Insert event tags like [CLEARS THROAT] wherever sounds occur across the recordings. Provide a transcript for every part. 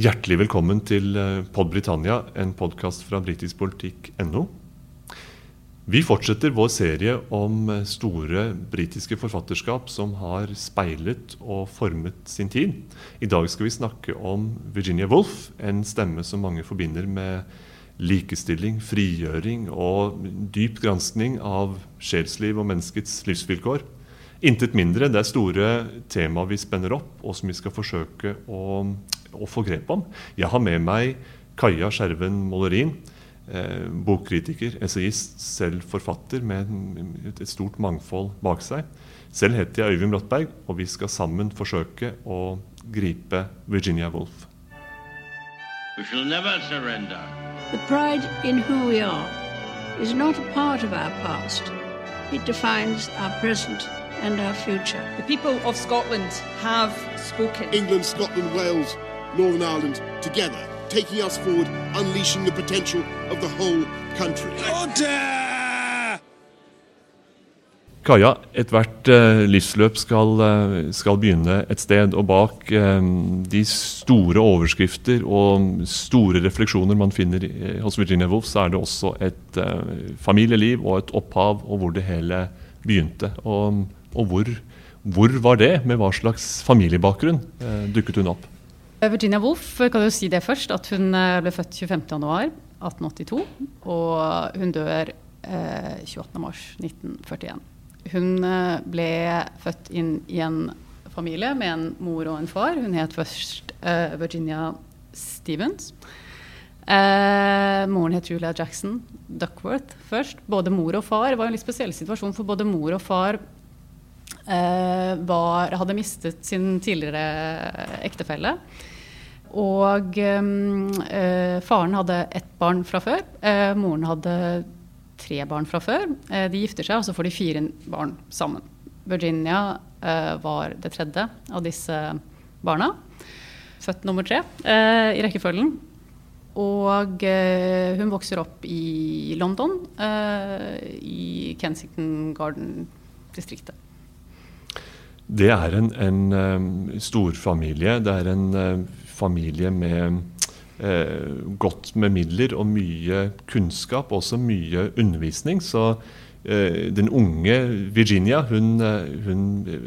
Hjertelig velkommen til eh, Pod Britannia, en podkast fra britiskpolitikk.no. Vi fortsetter vår serie om eh, store britiske forfatterskap som har speilet og formet sin tid. I dag skal vi snakke om Virginia Woolf, en stemme som mange forbinder med likestilling, frigjøring og dyp granskning av sjelsliv og menneskets livsvilkår. Intet mindre. Det er store tema vi spenner opp, og som vi skal forsøke å, å få grep om. Jeg har med meg Kaja Skjerven Målerin, eh, bokkritiker, essayist, selv forfatter med et, et stort mangfold bak seg. Selv heter jeg Øyvind Brattberg, og vi skal sammen forsøke å gripe Virginia Woolf. We shall never surrender. The pride in who we are is not a part of our past. It defines our present and our future. The people of Scotland have spoken. England, Scotland, Wales, Northern Ireland together, taking us forward, unleashing the potential of the whole country. Kaja, ethvert uh, livsløp skal, uh, skal, begynne et sted. Og bak uh, de store overskrifter og store refleksjoner man finner hos Virginia Woolf, så er det også et familieliv og et opphav, og hvor det hele begynte. Og, og hvor, hvor, var det? Med hva slags familiebakgrunn dukket hun opp? Virginia Woolf kan jo si det først, at hun ble født 25.1.1882. Og hun dør 28.3.1941. Hun eh, ble født inn i en familie med en mor og en far. Hun het først eh, Virginia Stevens. Eh, moren het Julia Jackson Duckworth først. Både mor og far var en litt spesiell situasjon, for både mor og far var, hadde mistet sin tidligere ektefelle. Og eh, faren hadde ett barn fra før. moren hadde tre barn fra før. Eh, de gifter seg, og så får de fire barn sammen. Virginia eh, var det tredje av disse barna. Født nummer tre eh, i rekkefølgen. Og hun vokser opp i London, i Kensington Garden-distriktet. Det er en, en storfamilie. Det er en familie med eh, godt med midler og mye kunnskap, også mye undervisning. Så eh, den unge Virginia hun, eh, hun eh,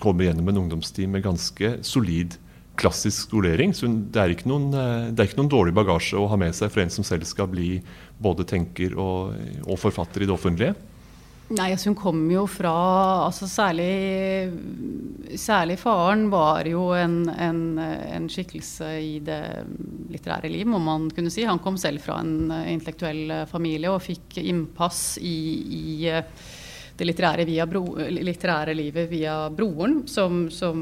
kommer gjennom en ungdomstid med ganske solid klassisk skolering. Så det er, noen, eh, det er ikke noen dårlig bagasje å ha med seg for en som selv skal bli både tenker og, og forfatter i det offentlige. Nei, altså Hun kom jo fra altså særlig, særlig faren var jo en, en, en, skikkelse i det litterære liv, må man kunne si. Han kom selv fra en intellektuell familie og fikk innpass i, i det litterære, bro, litterære, livet via broren, som, som,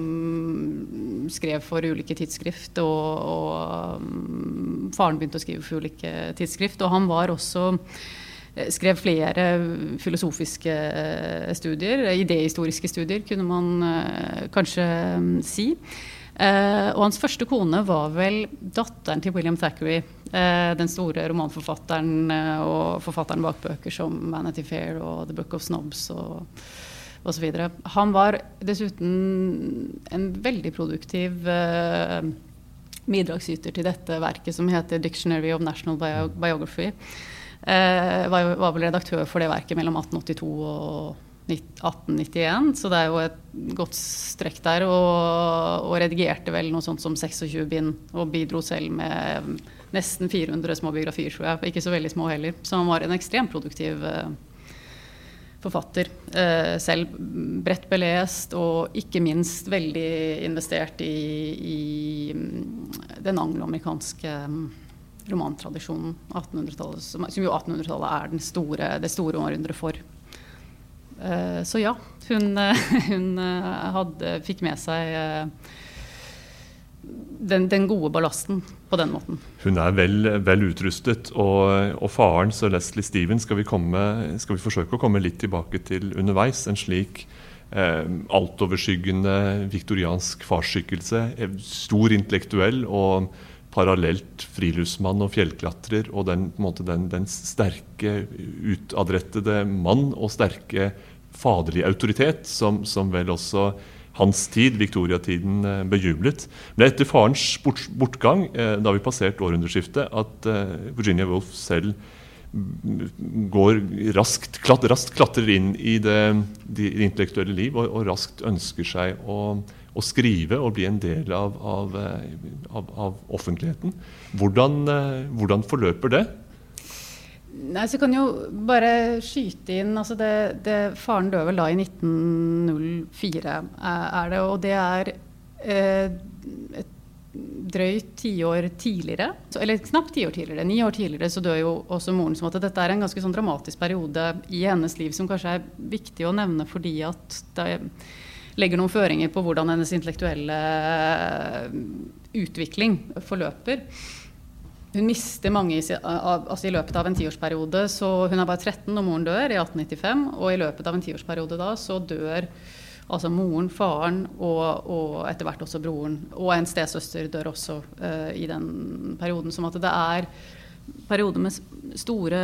skrev for ulike tidsskrift. Og, og um, faren begynte å skrive for ulike tidsskrift. Og han var også Eh, skrev flere filosofiske eh, studier, idehistoriske studier, kunne man eh, kanskje mm, si. og hans første kone var vel datteren til William Thackeray, den store romanforfatteren og forfatteren bak bøker som 'Vanity Fair' og 'The Book of Snobs' og osv. Han var dessuten en veldig produktiv bidragsyter til dette verket som heter 'Dictionary of National Biography'. Eh, var, var, vel redaktør for det verket mellom 1882 og 1891, så det er jo et godt strekk der. Og, og redigerte vel noe sånt som 26 bind, og bidro selv med nesten 400 små biografier, tror jeg. Ikke så veldig små heller. Så han var en ekstremt produktiv eh, forfatter. Eh, selv bredt belest, og ikke minst veldig investert i, i mm, den angloamerikanske mm, romantradisjonen, 1800 som, som, jo 1800-tallet er store, det store århundret for. Uh, så ja, hun, hun uh, hadde, fikk med seg uh, den, den, gode ballasten på den måten. Hun er vel, vel utrustet. Og, og, faren, Sir Leslie Steven skal vi, komme, skal vi, forsøke å komme litt tilbake til underveis. En slik eh, altoverskyggende viktoriansk farsskikkelse. Stor intellektuell og parallelt friluftsmann og fjellklatrer og den, måte, den, den, sterke, utadrettede mann og sterke faderlige autoritet, som, som, vel også hans tid, Victoria-tiden, Men det Men etter farens bort, bortgang, eh, da vi passerte århundreskiftet, at eh, Virginia Woolf selv går raskt, klat, raskt klatrer inn i det, det intellektuelle liv og, og, raskt ønsker seg å, å, skrive og bli en del av, av, av, av offentligheten. Hvordan, hvordan forløper det? Nei, så kan jo bare skyte inn altså det, det, Faren dør vel da i 1904, er det. Og det er eh, et drøyt tiår tidligere, eller knapt tiår tidligere, ni år tidligere, så dør jo også moren. som at Dette er en ganske sånn dramatisk periode i hennes liv som kanskje er viktig å nevne fordi at det legger noen føringer på hvordan hennes intellektuelle utvikling forløper. Hun mister mange i, altså i, løpet av en tiårsperiode. så Hun er bare 13 når moren dør, i 1895. Og i løpet av en tiårsperiode da så dør altså moren, faren og, og etter hvert også broren. Og en stesøster dør også uh, i den perioden. Som at det er perioder med store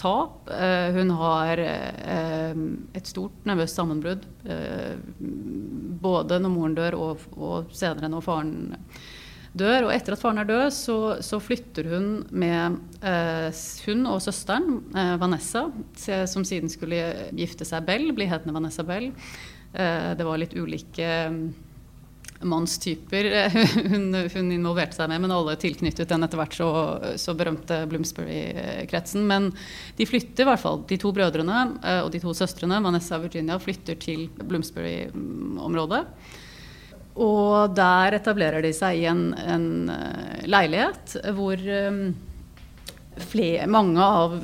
tap. Uh, hun har uh, et stort nervøst sammenbrudd både når moren dør og, og senere når faren dør. Og etter at faren er død, så, så flytter hun med eh, hun og søsteren, eh, Vanessa, som siden skulle gifte seg Bell, bli hetende Vanessa Bell. Eh, det var litt ulike mannstyper [LAUGHS] hun, hun, involverte seg med, men alle tilknyttet den etter hvert så, så berømte Bloomsbury-kretsen. Men de flytter i hvert fall, de to brødrene eh, og de to søstrene, Vanessa og Virginia, flytter til Bloomsbury-området. Og der etablerer de seg i en, en uh, leilighet hvor flere, mange av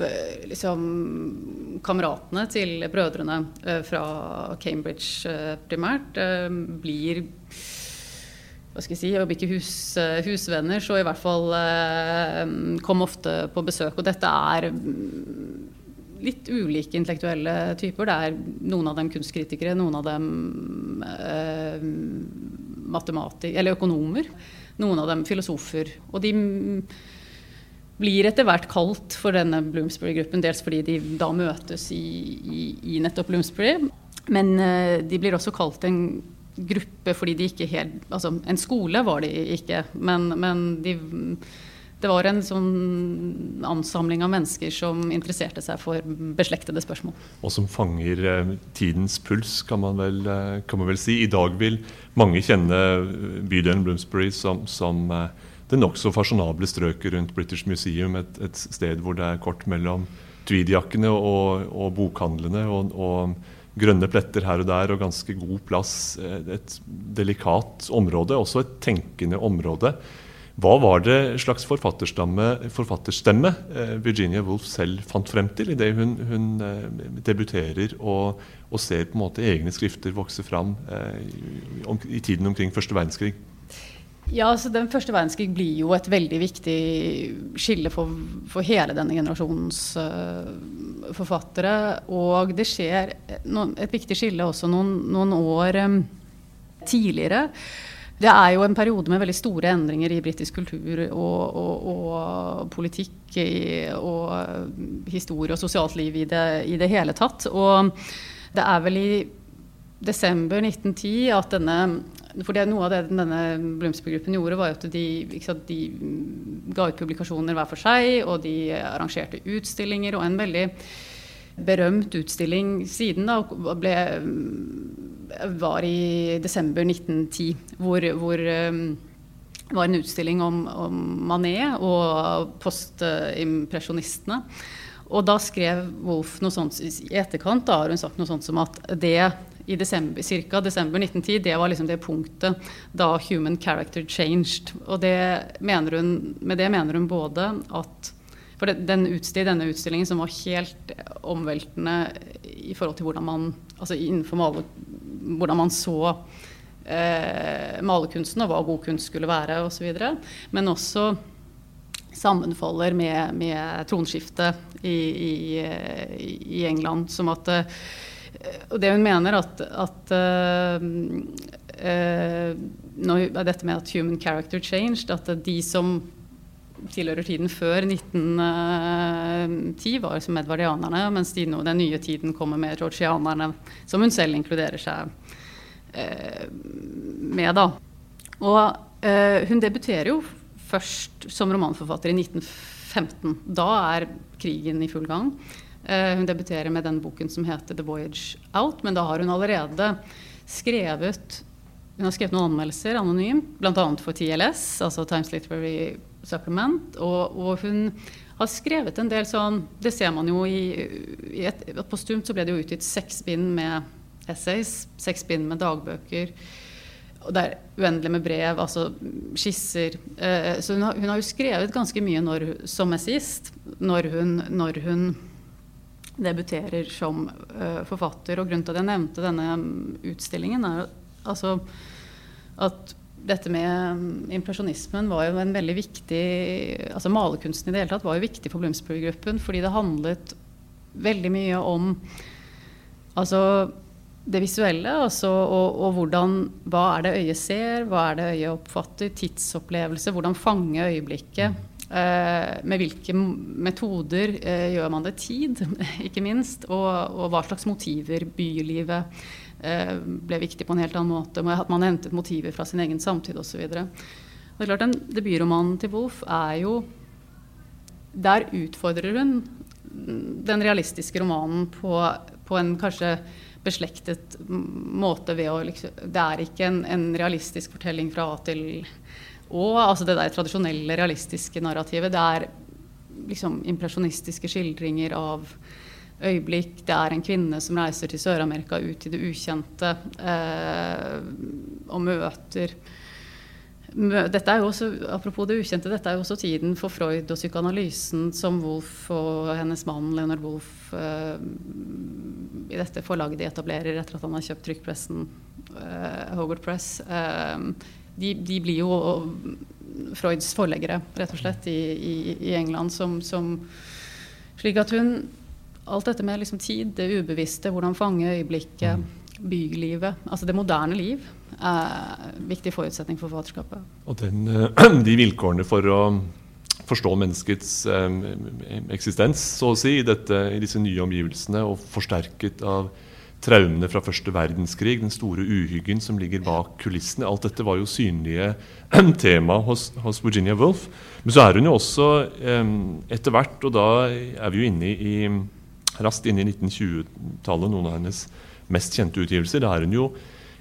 liksom, kameratene til brødrene fra Cambridge primært blir hva skal jeg si, om ikke hus, husvenner, så i hvert fall kom ofte på besøk. Og dette er litt ulike intellektuelle typer. Det er noen av dem kunstkritikere, noen av dem eh, matematikere eller økonomer. Noen av dem filosofer. Og de blir etter hvert kalt for denne Bloomsbury-gruppen, dels fordi de da møtes i, i, i nettopp Bloomsbury. Men eh, de blir også kalt en gruppe fordi de ikke helt Altså en skole var de ikke, men, men de det var en sånn ansamling av mennesker som interesserte seg for beslektede spørsmål. Og som fanger eh, tidens puls, kan man, vel, eh, kan man, vel, si. I dag vil mange kjenne eh, bydelen Bloomsbury som, som det nokså fasjonable strøket rundt British Museum. Et, et, sted hvor det er kort mellom tweedjakkene og, og bokhandlene. Og, og, grønne pletter her og der og ganske god plass. Eh, et delikat område, også et tenkende område. Hva var det slags forfatterstemme eh, Virginia Woolf selv fant frem til idet hun, hun eh, debuterer og, og, ser på en måte egne skrifter vokse fram i tiden omkring første verdenskrig? Ja, altså Den første verdenskrig blir jo et veldig viktig skille for, for hele denne generasjonens uh, forfattere. Og det skjer noen, et viktig skille også noen, noen år um, tidligere. Det er jo en periode med veldig store endringer i britisk kultur og, og, og politikk i, og historie og sosialt liv i det, i det, hele tatt. Og det er vel i desember 1910 at denne for det, Noe av det denne Bloomsbury-gruppen gjorde, var at de, sant, de, ga ut publikasjoner hver for seg, og de arrangerte utstillinger. Og en veldig berømt utstilling siden da ble var i desember 1910, hvor, hvor um, var en utstilling om, om Manet og postimpresjonistene. Og da skrev Wolf noe sånt i etterkant. Da har hun sagt noe sånt som at det i desember, cirka, desember 1910, det var liksom det punktet da human character changed. Og det hun, med det mener hun både at For den utstil, denne utstillingen som var helt omveltende i forhold til hvordan man altså innenfor male, hvordan man så eh, malerkunsten og hva god kunst skulle være osv. Men også sammenfaller med, med tronskiftet i, i, i, England. Som at eh, Og det hun mener at, at uh, uh, dette med at human character changed, at de som tilhører tiden før 1910, var som edvardianerne, mens de nå, den nye tiden kommer med georgianerne, som hun selv inkluderer seg eh, med, da. Og eh, hun debuterer jo først som romanforfatter i 1915. Da er krigen i full gang. Eh, hun debuterer med den boken som heter 'The Voyage Out', men da har hun allerede skrevet hun har skrevet noen anmeldelser anonymt, bl.a. for TLS, altså Times Literary Supplement. Og, og, hun har skrevet en del sånn Det ser man jo i, i et, Postumt så ble det jo utgitt seks bind med essays, seks bind med dagbøker. Og det er uendelig med brev, altså skisser. Eh, så hun har, hun har, jo skrevet ganske mye når, som essayist når hun, når hun debuterer som uh, forfatter. Og grunnen til at jeg nevnte denne utstillingen, er altså at dette med mm, impresjonismen var jo en veldig viktig altså Malerkunsten i det hele tatt var jo viktig for Bloomsbury-gruppen fordi det handlet veldig mye om altså det visuelle, altså, og, og, hvordan Hva er det øyet ser, hva er det øyet oppfatter, tidsopplevelse, hvordan fange øyeblikket. Eh, med hvilke metoder eh, gjør man det? Tid, [LAUGHS] ikke minst. Og, og hva slags motiver bylivet eh, ble viktig på en helt annen måte. At man hentet motiver fra sin egen samtid osv. Det er klart, den Debutromanen til Wolf er jo Der utfordrer hun den realistiske romanen på, på en kanskje beslektet måte ved å liksom Det er ikke en, en realistisk fortelling fra A til og altså det der tradisjonelle, realistiske narrativet. Det er liksom impresjonistiske skildringer av øyeblikk. Det er en kvinne som reiser til Sør-Amerika, ut i det ukjente, eh, og møter dette er jo også, Apropos det ukjente, dette er jo også tiden for Freud og psykoanalysen som Wolff og hennes mann Leonard Wolff eh, i dette forlaget de etablerer etter at han har kjøpt trykkpressen eh, Hogart Press. Eh, de, de, blir jo Freuds forleggere, rett og slett, i, i, i England. Som, som, slik at hun Alt dette med liksom tid, det ubevisste, hvordan fange øyeblikket, mm. bylivet, altså det moderne liv, er en viktig forutsetning for forfatterskapet. Og den, [CLEARS THROAT] de vilkårene for å forstå menneskets eh, eksistens, så å si, i, dette, i disse nye omgivelsene, og forsterket av traumene fra første verdenskrig, den store uhyggen som ligger bak kulissene. Alt dette var jo synlige [CLEARS THROAT] tema hos, hos, Virginia Woolf. Men så er hun jo også um, etter hvert, og da er vi jo inne i, raskt inne i 1920-tallet, noen av hennes mest kjente utgivelser. Da er hun jo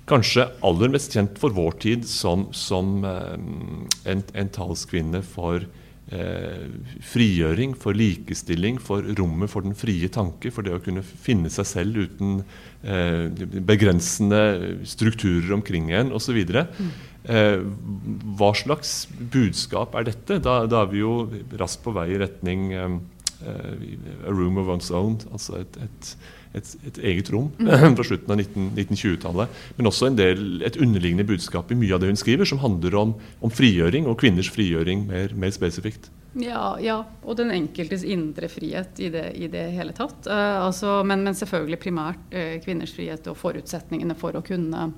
kanskje aller mest kjent for vår tid som, som um, en, en talskvinne for eh, frigjøring, for likestilling, for rommet for den frie tanke, for det å kunne finne seg selv uten eh, begrensende strukturer omkring en osv. Mm. Eh, hva slags budskap er dette? Da, da, er vi jo raskt på vei i retning eh, A room of one's own, altså et, et et, et, eget rom [LAUGHS] fra slutten av 1920-tallet. Men også del, et underliggende budskap i mye av det hun skriver, som handler om, om frigjøring og kvinners frigjøring mer, mer spesifikt. Ja, ja, og den enkeltes indre frihet i det, i det hele tatt. Uh, altså, men, men, selvfølgelig primært uh, kvinners frihet og forutsetningene for å kunne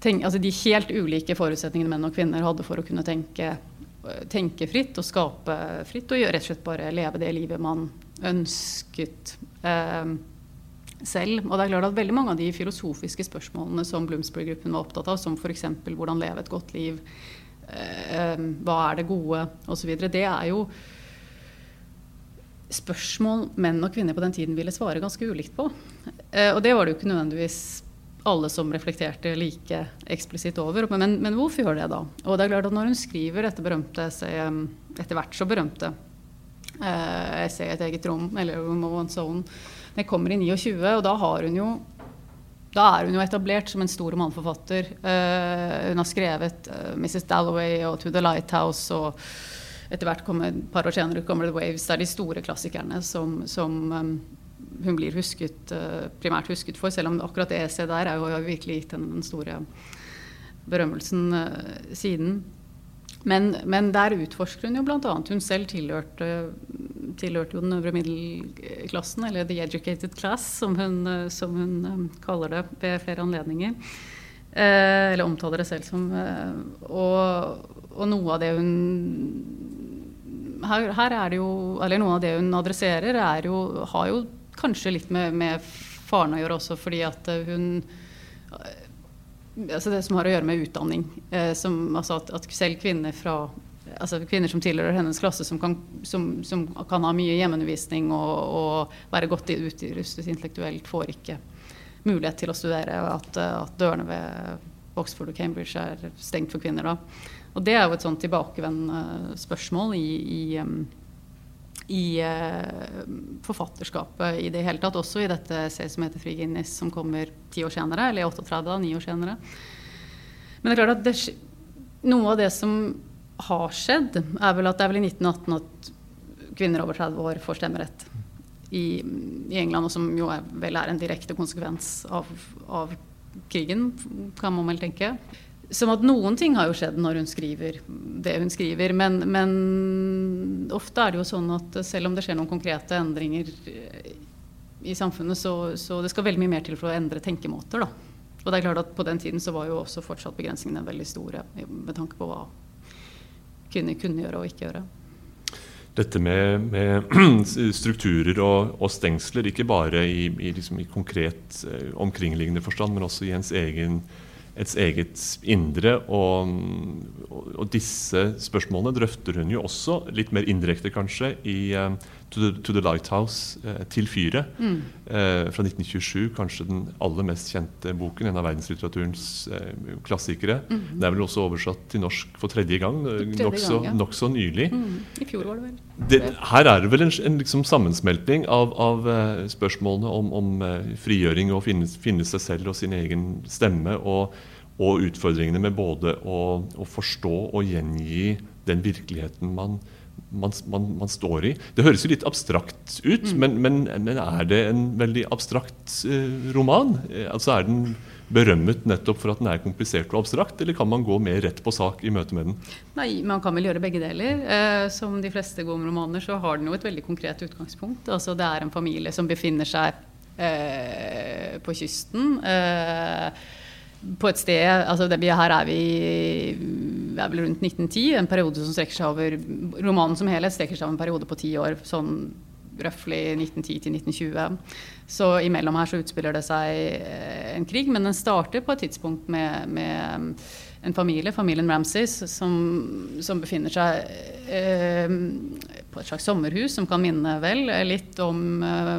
tenke, altså De helt ulike forutsetningene menn og kvinner hadde for å kunne tenke, uh, tenke fritt og skape fritt, og rett og slett bare leve det livet man ønsket. eh, selv. Og det er klart at veldig mange av de filosofiske spørsmålene som Bloomsbury-gruppen var opptatt av, som f.eks. hvordan leve et godt liv, eh, hva er det gode, osv., det er jo spørsmål menn og kvinner på den tiden ville svare ganske ulikt på. Eh, og det var det jo ikke nødvendigvis alle som reflekterte like eksplisitt over. Men, men hvorfor gjør det da? Og det er klart at når hun skriver dette berømte essayet, etter hvert så berømte eh, ser 'Et eget rom', eller 'Room of One's Own', den kommer i 29, og da har hun jo da er hun jo etablert som en stor mannforfatter. Uh, hun har skrevet uh, 'Mrs. Dalloway' og 'To the Lighthouse'. og etter hvert kommer, et par år senere kommer 'The Waves'. Det er de store klassikerne som, som hun blir husket, primært husket for. Selv om akkurat det essayet der er jo virkelig gitt henne den store berømmelsen siden. Men, men, der utforsker hun jo bl.a. Hun selv tilhørte, tilhørte, jo den øvre middelklassen, eller the educated class, som hun, som hun um, kaller det ved flere anledninger. Eh, eller omtaler det selv som. Eh, og, og, noe av det hun her, her, er det jo Eller noe av det hun adresserer, jo, har jo kanskje litt med, med faren å gjøre også, fordi at hun altså det som har å gjøre med utdanning. Eh, som, altså at, at, selv kvinner fra altså kvinner som tilhører hennes klasse, som kan, som, som kan ha mye hjemmeundervisning og, og, være godt utrustet intellektuelt, får ikke mulighet til å studere. At, at, dørene ved Oxford og Cambridge er stengt for kvinner. Da. Og det er jo et sånn tilbakevendende spørsmål i, i i uh, forfatterskapet i det hele tatt. Også i dette essayet som heter 'Fri Guinness', som kommer ti år senere, eller 38, da, ni år senere. Men det er klart at det, noe av det som har skjedd, er vel at det er vel i 1918 at kvinner over 30 år får stemmerett i, i England, og som jo er, vel er en direkte konsekvens av, av krigen, kan man vel tenke. Som at noen ting har jo skjedd når hun skriver det hun skriver. Men, men, ofte er det jo sånn at selv om det skjer noen konkrete endringer i samfunnet, så, så det skal veldig mye mer til for å endre tenkemåter. Da. Og det er klart at på den tiden så var jo også fortsatt begrensningene veldig store med tanke på hva kvinner kunne gjøre og ikke gjøre. Dette med, med [CLEARS THROAT] strukturer og, og, stengsler, ikke bare i, i, liksom i konkret eh, omkringliggende forstand, men også i ens egen et eget indre. Og, og, disse spørsmålene drøfter hun jo også, litt mer indirekte kanskje, i uh, to, the, to, the, Lighthouse, uh, 'Til fyret', mm. uh, fra 1927. Kanskje den aller mest kjente boken, en av verdenslitteraturens klassikere. Mm. Den er vel også oversatt til norsk for tredje gang, nokså ja. nok nylig. Mm. I fjor var det vel. Det, her er det vel en, en liksom sammensmelting av, av spørsmålene om, om frigjøring og finne, finne seg selv og sin egen stemme. og og utfordringene med både å, å forstå og gjengi den virkeligheten man, man, man, man, står i. Det høres jo litt abstrakt ut, mm. men, men, men, er det en veldig abstrakt eh, roman? Eh, altså Er den berømmet nettopp for at den er komplisert og abstrakt, eller kan man gå mer rett på sak i møte med den? Nei, Man kan vel gjøre begge deler. Eh, som de fleste gode romaner så har den jo et veldig konkret utgangspunkt. Altså Det er en familie som befinner seg eh, på kysten. Eh, på et sted altså det, Her er vi, er vel rundt 1910, en periode som strekker seg over Romanen som helhet strekker seg over en periode på ti år. sånn røftlig 1910 til 1920. Så imellom her så utspiller det seg eh, en krig, men den starter på et tidspunkt med, med en familie, familien Ramses, som, som befinner seg eh, på et slags sommerhus som kan minne vel litt om, eh,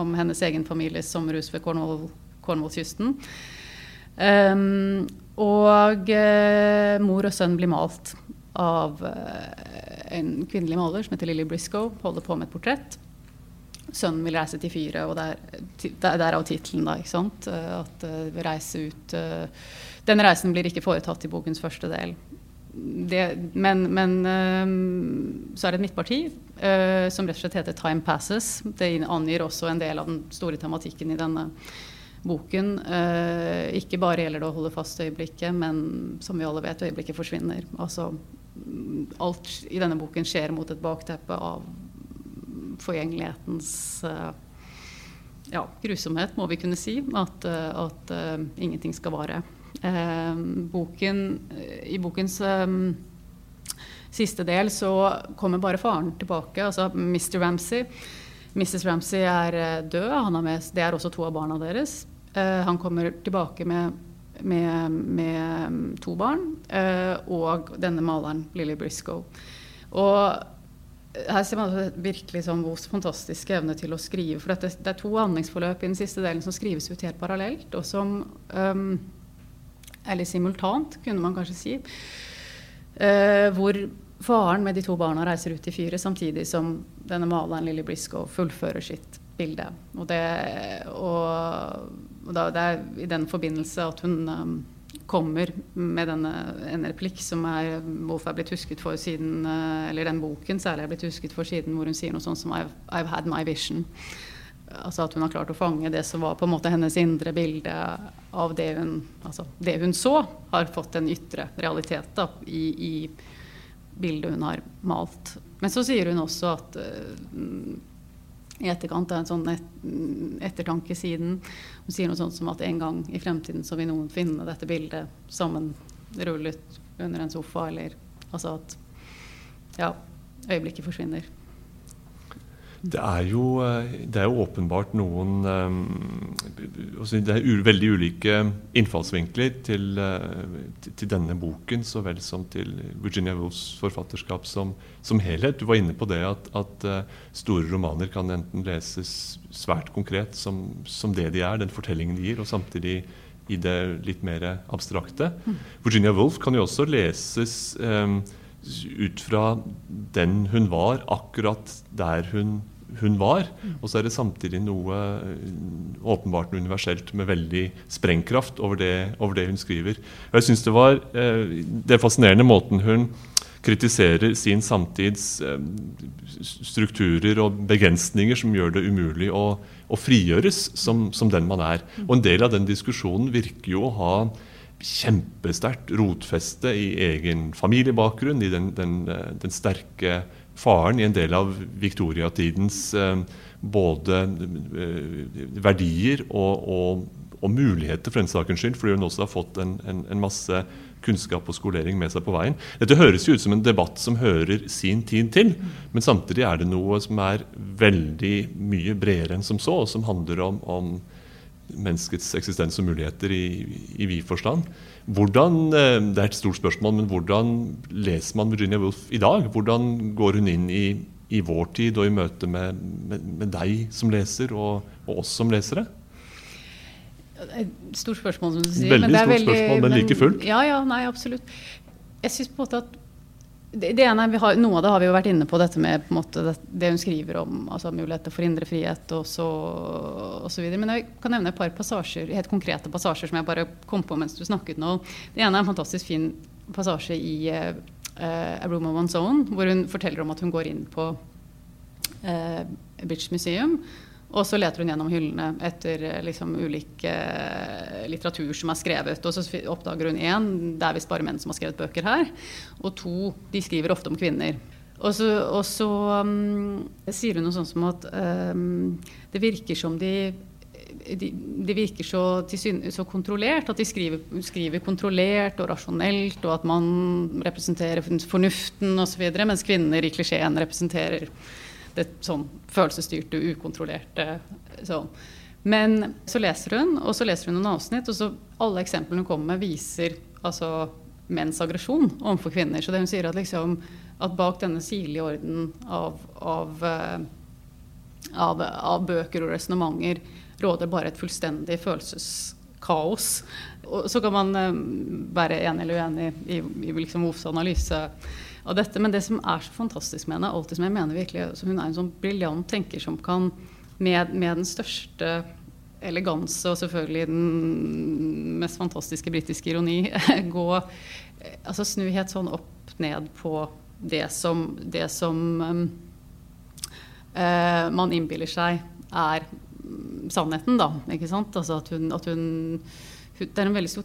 om hennes egen families sommerhus ved Cornwall-kysten. Cornwall Um, og uh, mor og sønn blir malt av uh, en kvinnelig maler som heter Lily Briscoe. Holder på med et portrett. Sønnen vil reise til fyret, og det er derav tittelen, da. ikke sant? Uh, at uh, reise ut Den reisen blir ikke foretatt i bokens første del. Det, men, men så er det et midtparti som rett og slett heter 'Time Passes'. Det angir også en del av den store tematikken i denne boken. Eh, ikke bare gjelder det å holde fast øyeblikket, men som vi alle vet, øyeblikket forsvinner. Altså, alt i denne boken skjer mot et bakteppe av forgjengelighetens eh, ja, grusomhet, må vi kunne si. At, eh, at uh, ingenting skal vare. Uh, boken, I bokens um, siste del så kommer bare faren tilbake, altså Mr. Ramsay. Mrs. Ramsay er død. Med, det er også to av barna deres. Uh, han kommer tilbake med, med, med to barn uh, og denne maleren Lily Briscoe. Og her ser man virkelig sånn Vos fantastiske evne til å skrive. For det er to handlingsforløp i den siste delen som skrives ut helt parallelt, og som um, Eller simultant, kunne man kanskje si. Uh, hvor faren med de to barna reiser ut i fyret, samtidig som denne maleren Lilly Briscoe fullfører sitt bilde. Og det, og og da, det er i den forbindelse at hun um, kommer med denne, en replikk som er hvorfor er blitt husket for siden uh, Eller den boken særlig er blitt husket for siden hvor hun sier noe sånt som I've, I've, had my vision. Altså at hun har klart å fange det som var på en måte hennes indre bilde av det hun, altså det hun så, har fått en ytre realitet da, i, i bildet hun har malt. Men så sier hun også at uh, i etterkant er en sånn et, ettertanke siden. Hun sier noe sånt som at en gang i fremtiden så vil noen finne dette bildet sammenrullet under en sofa, eller altså at ja, øyeblikket forsvinner. Det er jo, eh, det er jo åpenbart noen um, Det er veldig ulike innfallsvinkler til, uh, til, denne boken så vel som til Virginia Woolfs forfatterskap som, som helhet. Du var inne på det at, at store romaner kan enten leses svært konkret som, som, det de er, den fortellingen de gir, og samtidig i det litt mer abstrakte. Mm. Virginia Woolf kan jo også leses um, ut fra den hun var, akkurat der hun, hun var. Og så er det samtidig noe eh, åpenbart universelt med veldig sprengkraft over det, over det hun skriver. Og jeg synes det var eh, det er fascinerende måten hun kritiserer sin samtids eh, strukturer og begrensninger som gjør det umulig å, å frigjøres som, som den man er. Og en del av den diskusjonen virker jo å ha kjempesterkt rotfeste i egen familiebakgrunn, i den, den, eh, den, sterke faren i en del av viktoriatidens eh, både eh, verdier og, og, og, muligheter, for den sakens skyld, fordi hun også har fått en, en, en, masse kunnskap og skolering med seg på veien. Dette høres jo ut som en debatt som hører sin tid til, men samtidig er det noe som er veldig mye bredere enn som så, og som handler om, om menneskets eksistens og muligheter i, i vid forstand. Hvordan, eh, det er et stort spørsmål, men hvordan leser man Virginia Woolf i dag? Hvordan går hun inn i, i vår tid og i møte med, med, med deg som leser, og, og, oss som lesere? Stort spørsmål, som du sier. Veldig stort veldig, spørsmål, men like fullt. Ja, ja, nei, absolutt. Jeg synes på en måte at det, det ene, har, Noe av det har vi jo vært inne på, dette med på måte, det, hun skriver om altså muligheter for indre frihet og så, og videre. Men jeg kan nevne et par passasjer, helt konkrete passasjer som jeg bare kom på mens du snakket nå. Det ene er en fantastisk fin passasje i uh, A Room of One's Own, hvor hun forteller om at hun går inn på uh, British Museum og så leter hun gjennom hyllene etter eh, liksom, ulik uh, litteratur som er skrevet. Og så oppdager hun én, det er visst bare menn som har skrevet bøker her. Og to, de skriver ofte om kvinner. Og så, og så um, sier hun noe sånt som at um, det virker som de de, de virker så, så, kontrollert, at de skriver, skriver, kontrollert og rasjonelt, og at man representerer fornuften osv., mens kvinner i klisjeen representerer det sånn følelsesstyrte, ukontrollerte sånn. Men så leser hun, og så leser hun noen avsnitt, og så alle eksemplene hun kommer med, viser altså menns aggresjon overfor kvinner. Så det hun sier at, liksom, at bak denne sirlige orden av, av, eh, av, av bøker og resonnementer råder bare et fullstendig følelseskaos. Og så kan man uh, være enig eller uenig i, i liksom Wolfs analyse av dette. Men det som er så fantastisk med henne, alltid som jeg mener virkelig, så hun er en sånn briljant tenker som kan med, med den største eleganse og selvfølgelig den mest fantastiske britiske ironi [LAUGHS] gå altså Snu helt sånn opp ned på det som, det som uh, man innbiller seg er sannheten, da. Ikke sant? Altså at hun, at hun, hun,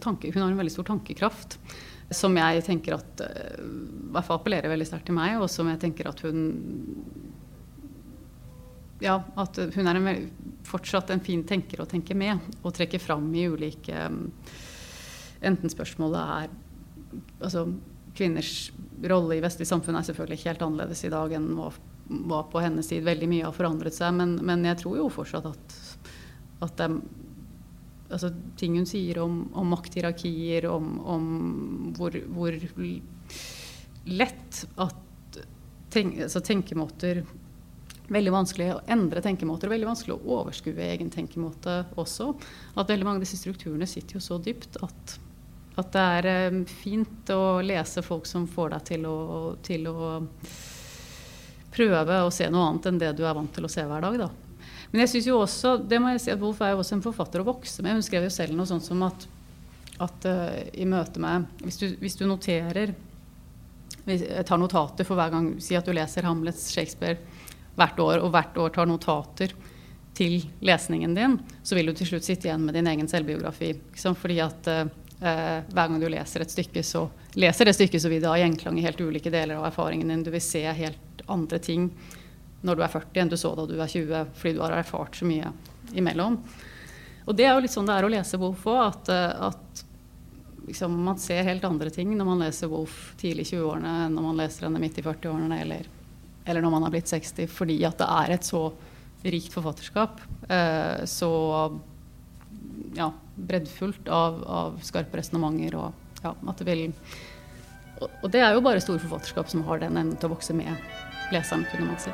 tanke, hun har en veldig stor tankekraft som jeg tenker at uh, i hvert fall appellerer veldig sterkt til meg, og som jeg tenker at hun ja, at hun er en, fortsatt en fin tenker å tenke med, og trekker fram i ulike um, Enten spørsmålet er altså, Kvinners rolle i vestlig samfunn er selvfølgelig ikke helt annerledes i dag enn var, var på hennes tid. Veldig mye har forandret seg, men, men jeg tror jo fortsatt at, at det er altså, ting hun sier om, om makthierarkier, om, om hvor, hvor, lett at tenk, altså, tenkemåter Veldig vanskelig å endre tenkemåter, veldig vanskelig å overskue egen tenkemåte også. At veldig mange av disse strukturene sitter jo så dypt at, at det er um, fint å lese folk som får deg til å, til å prøve å se noe annet enn det du er vant til å se hver dag. da. Men jeg syns jo også, det må jeg si at Wolf er jo også en forfatter å vokse med. Hun skrev jo selv noe sånt som at, at uh, i møte med hvis du, hvis du noterer hvis, tar notater for hver gang Si at du leser Hamlets Shakespeare hvert år, og hvert år tar notater til lesningen din, så vil du til slutt sitte igjen med din egen selvbiografi. Fordi at uh, hver gang du leser et stykke, så leser det stykket så vil det ha gjenklang i helt ulike deler av erfaringen din. Du vil se helt andre ting når du er 40 enn du så da du er 20, fordi du har erfart så mye imellom. Og det er jo litt sånn det er å lese Wolf òg, at, eh, at liksom, man ser helt andre ting når man leser Wolf tidlig i 20-årene enn når man leser henne midt i 40-årene eller eller når man har blitt 60, fordi at det er et så rikt forfatterskap. Eh, så ja, breddfullt av, av skarpe resonnementer og ja, at det vil og, og det er jo bare store forfatterskap som har den evnen til å vokse med leseren, kunne man si.